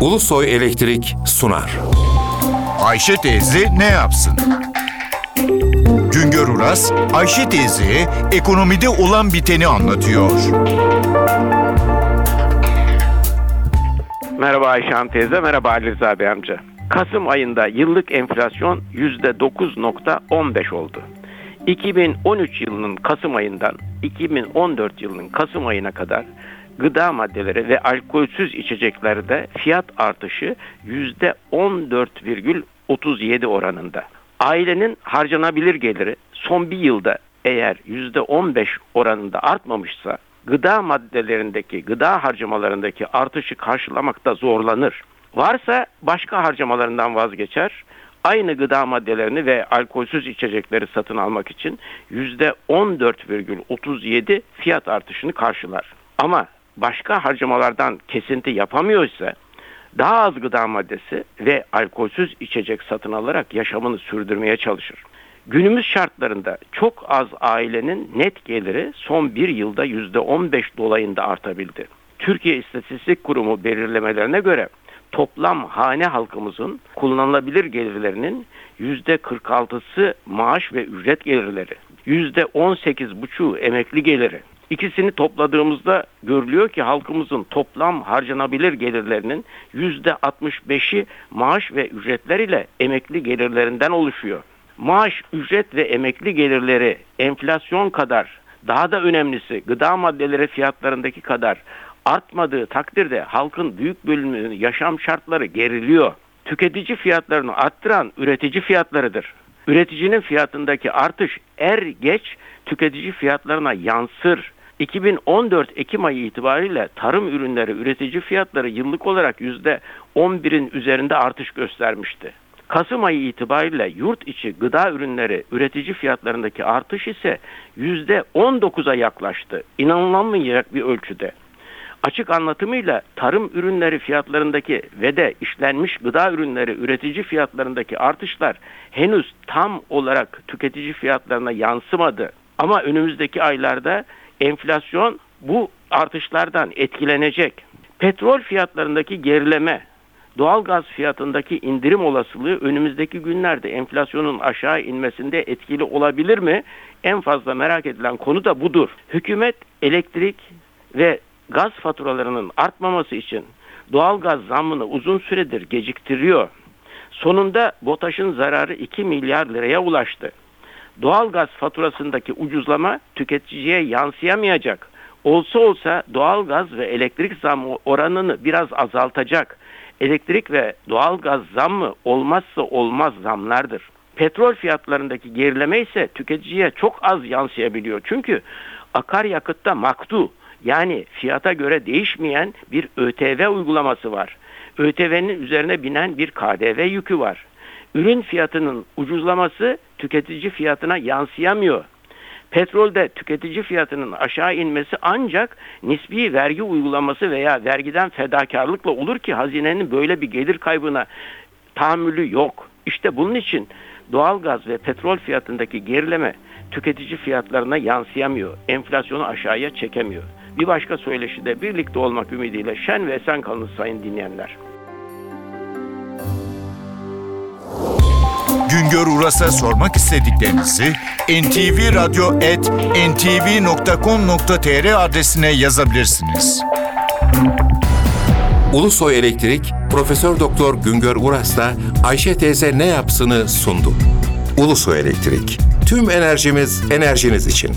Ulusoy Elektrik sunar. Ayşe teyze ne yapsın? Güngör Uras, Ayşe teyze ekonomide olan biteni anlatıyor. Merhaba Ayşe Hanım teyze, merhaba Ali Rıza Bey amca. Kasım ayında yıllık enflasyon %9.15 oldu. 2013 yılının Kasım ayından 2014 yılının Kasım ayına kadar gıda maddeleri ve alkolsüz içeceklerde fiyat artışı %14,37 oranında. Ailenin harcanabilir geliri son bir yılda eğer %15 oranında artmamışsa gıda maddelerindeki, gıda harcamalarındaki artışı karşılamakta zorlanır. Varsa başka harcamalarından vazgeçer. Aynı gıda maddelerini ve alkolsüz içecekleri satın almak için %14,37 fiyat artışını karşılar. Ama başka harcamalardan kesinti yapamıyorsa daha az gıda maddesi ve alkolsüz içecek satın alarak yaşamını sürdürmeye çalışır. Günümüz şartlarında çok az ailenin net geliri son bir yılda %15 dolayında artabildi. Türkiye İstatistik Kurumu belirlemelerine göre toplam hane halkımızın kullanılabilir gelirlerinin %46'sı maaş ve ücret gelirleri, %18,5'u emekli geliri. İkisini topladığımızda görülüyor ki halkımızın toplam harcanabilir gelirlerinin %65'i maaş ve ücretler ile emekli gelirlerinden oluşuyor. Maaş, ücret ve emekli gelirleri enflasyon kadar daha da önemlisi gıda maddeleri fiyatlarındaki kadar artmadığı takdirde halkın büyük bölümünün yaşam şartları geriliyor. Tüketici fiyatlarını arttıran üretici fiyatlarıdır. Üreticinin fiyatındaki artış er geç tüketici fiyatlarına yansır. 2014 Ekim ayı itibariyle tarım ürünleri üretici fiyatları yıllık olarak %11'in üzerinde artış göstermişti. Kasım ayı itibariyle yurt içi gıda ürünleri üretici fiyatlarındaki artış ise %19'a yaklaştı. İnanılamayacak bir ölçüde. Açık anlatımıyla tarım ürünleri fiyatlarındaki ve de işlenmiş gıda ürünleri üretici fiyatlarındaki artışlar henüz tam olarak tüketici fiyatlarına yansımadı. Ama önümüzdeki aylarda enflasyon bu artışlardan etkilenecek. Petrol fiyatlarındaki gerileme, doğal gaz fiyatındaki indirim olasılığı önümüzdeki günlerde enflasyonun aşağı inmesinde etkili olabilir mi? En fazla merak edilen konu da budur. Hükümet elektrik ve gaz faturalarının artmaması için doğal gaz zammını uzun süredir geciktiriyor. Sonunda BOTAŞ'ın zararı 2 milyar liraya ulaştı. Doğal gaz faturasındaki ucuzlama tüketiciye yansıyamayacak. Olsa olsa doğal gaz ve elektrik zammı oranını biraz azaltacak. Elektrik ve doğal gaz zammı olmazsa olmaz zamlardır. Petrol fiyatlarındaki gerileme ise tüketiciye çok az yansıyabiliyor. Çünkü akaryakıtta maktu yani fiyata göre değişmeyen bir ÖTV uygulaması var. ÖTV'nin üzerine binen bir KDV yükü var. Ürün fiyatının ucuzlaması tüketici fiyatına yansıyamıyor. Petrolde tüketici fiyatının aşağı inmesi ancak nispi vergi uygulaması veya vergiden fedakarlıkla olur ki hazinenin böyle bir gelir kaybına tahammülü yok. İşte bunun için doğalgaz ve petrol fiyatındaki gerileme tüketici fiyatlarına yansıyamıyor. Enflasyonu aşağıya çekemiyor. Bir başka söyleşide birlikte olmak ümidiyle şen ve esen kalınız sayın dinleyenler. Güngör Uras'a sormak istediklerinizi ntvradio.ntv.com.tr adresine yazabilirsiniz. Ulusoy Elektrik Profesör Doktor Güngör Uras'la Ayşe teyze ne yapsını sundu. Ulusoy Elektrik. Tüm enerjimiz enerjiniz için.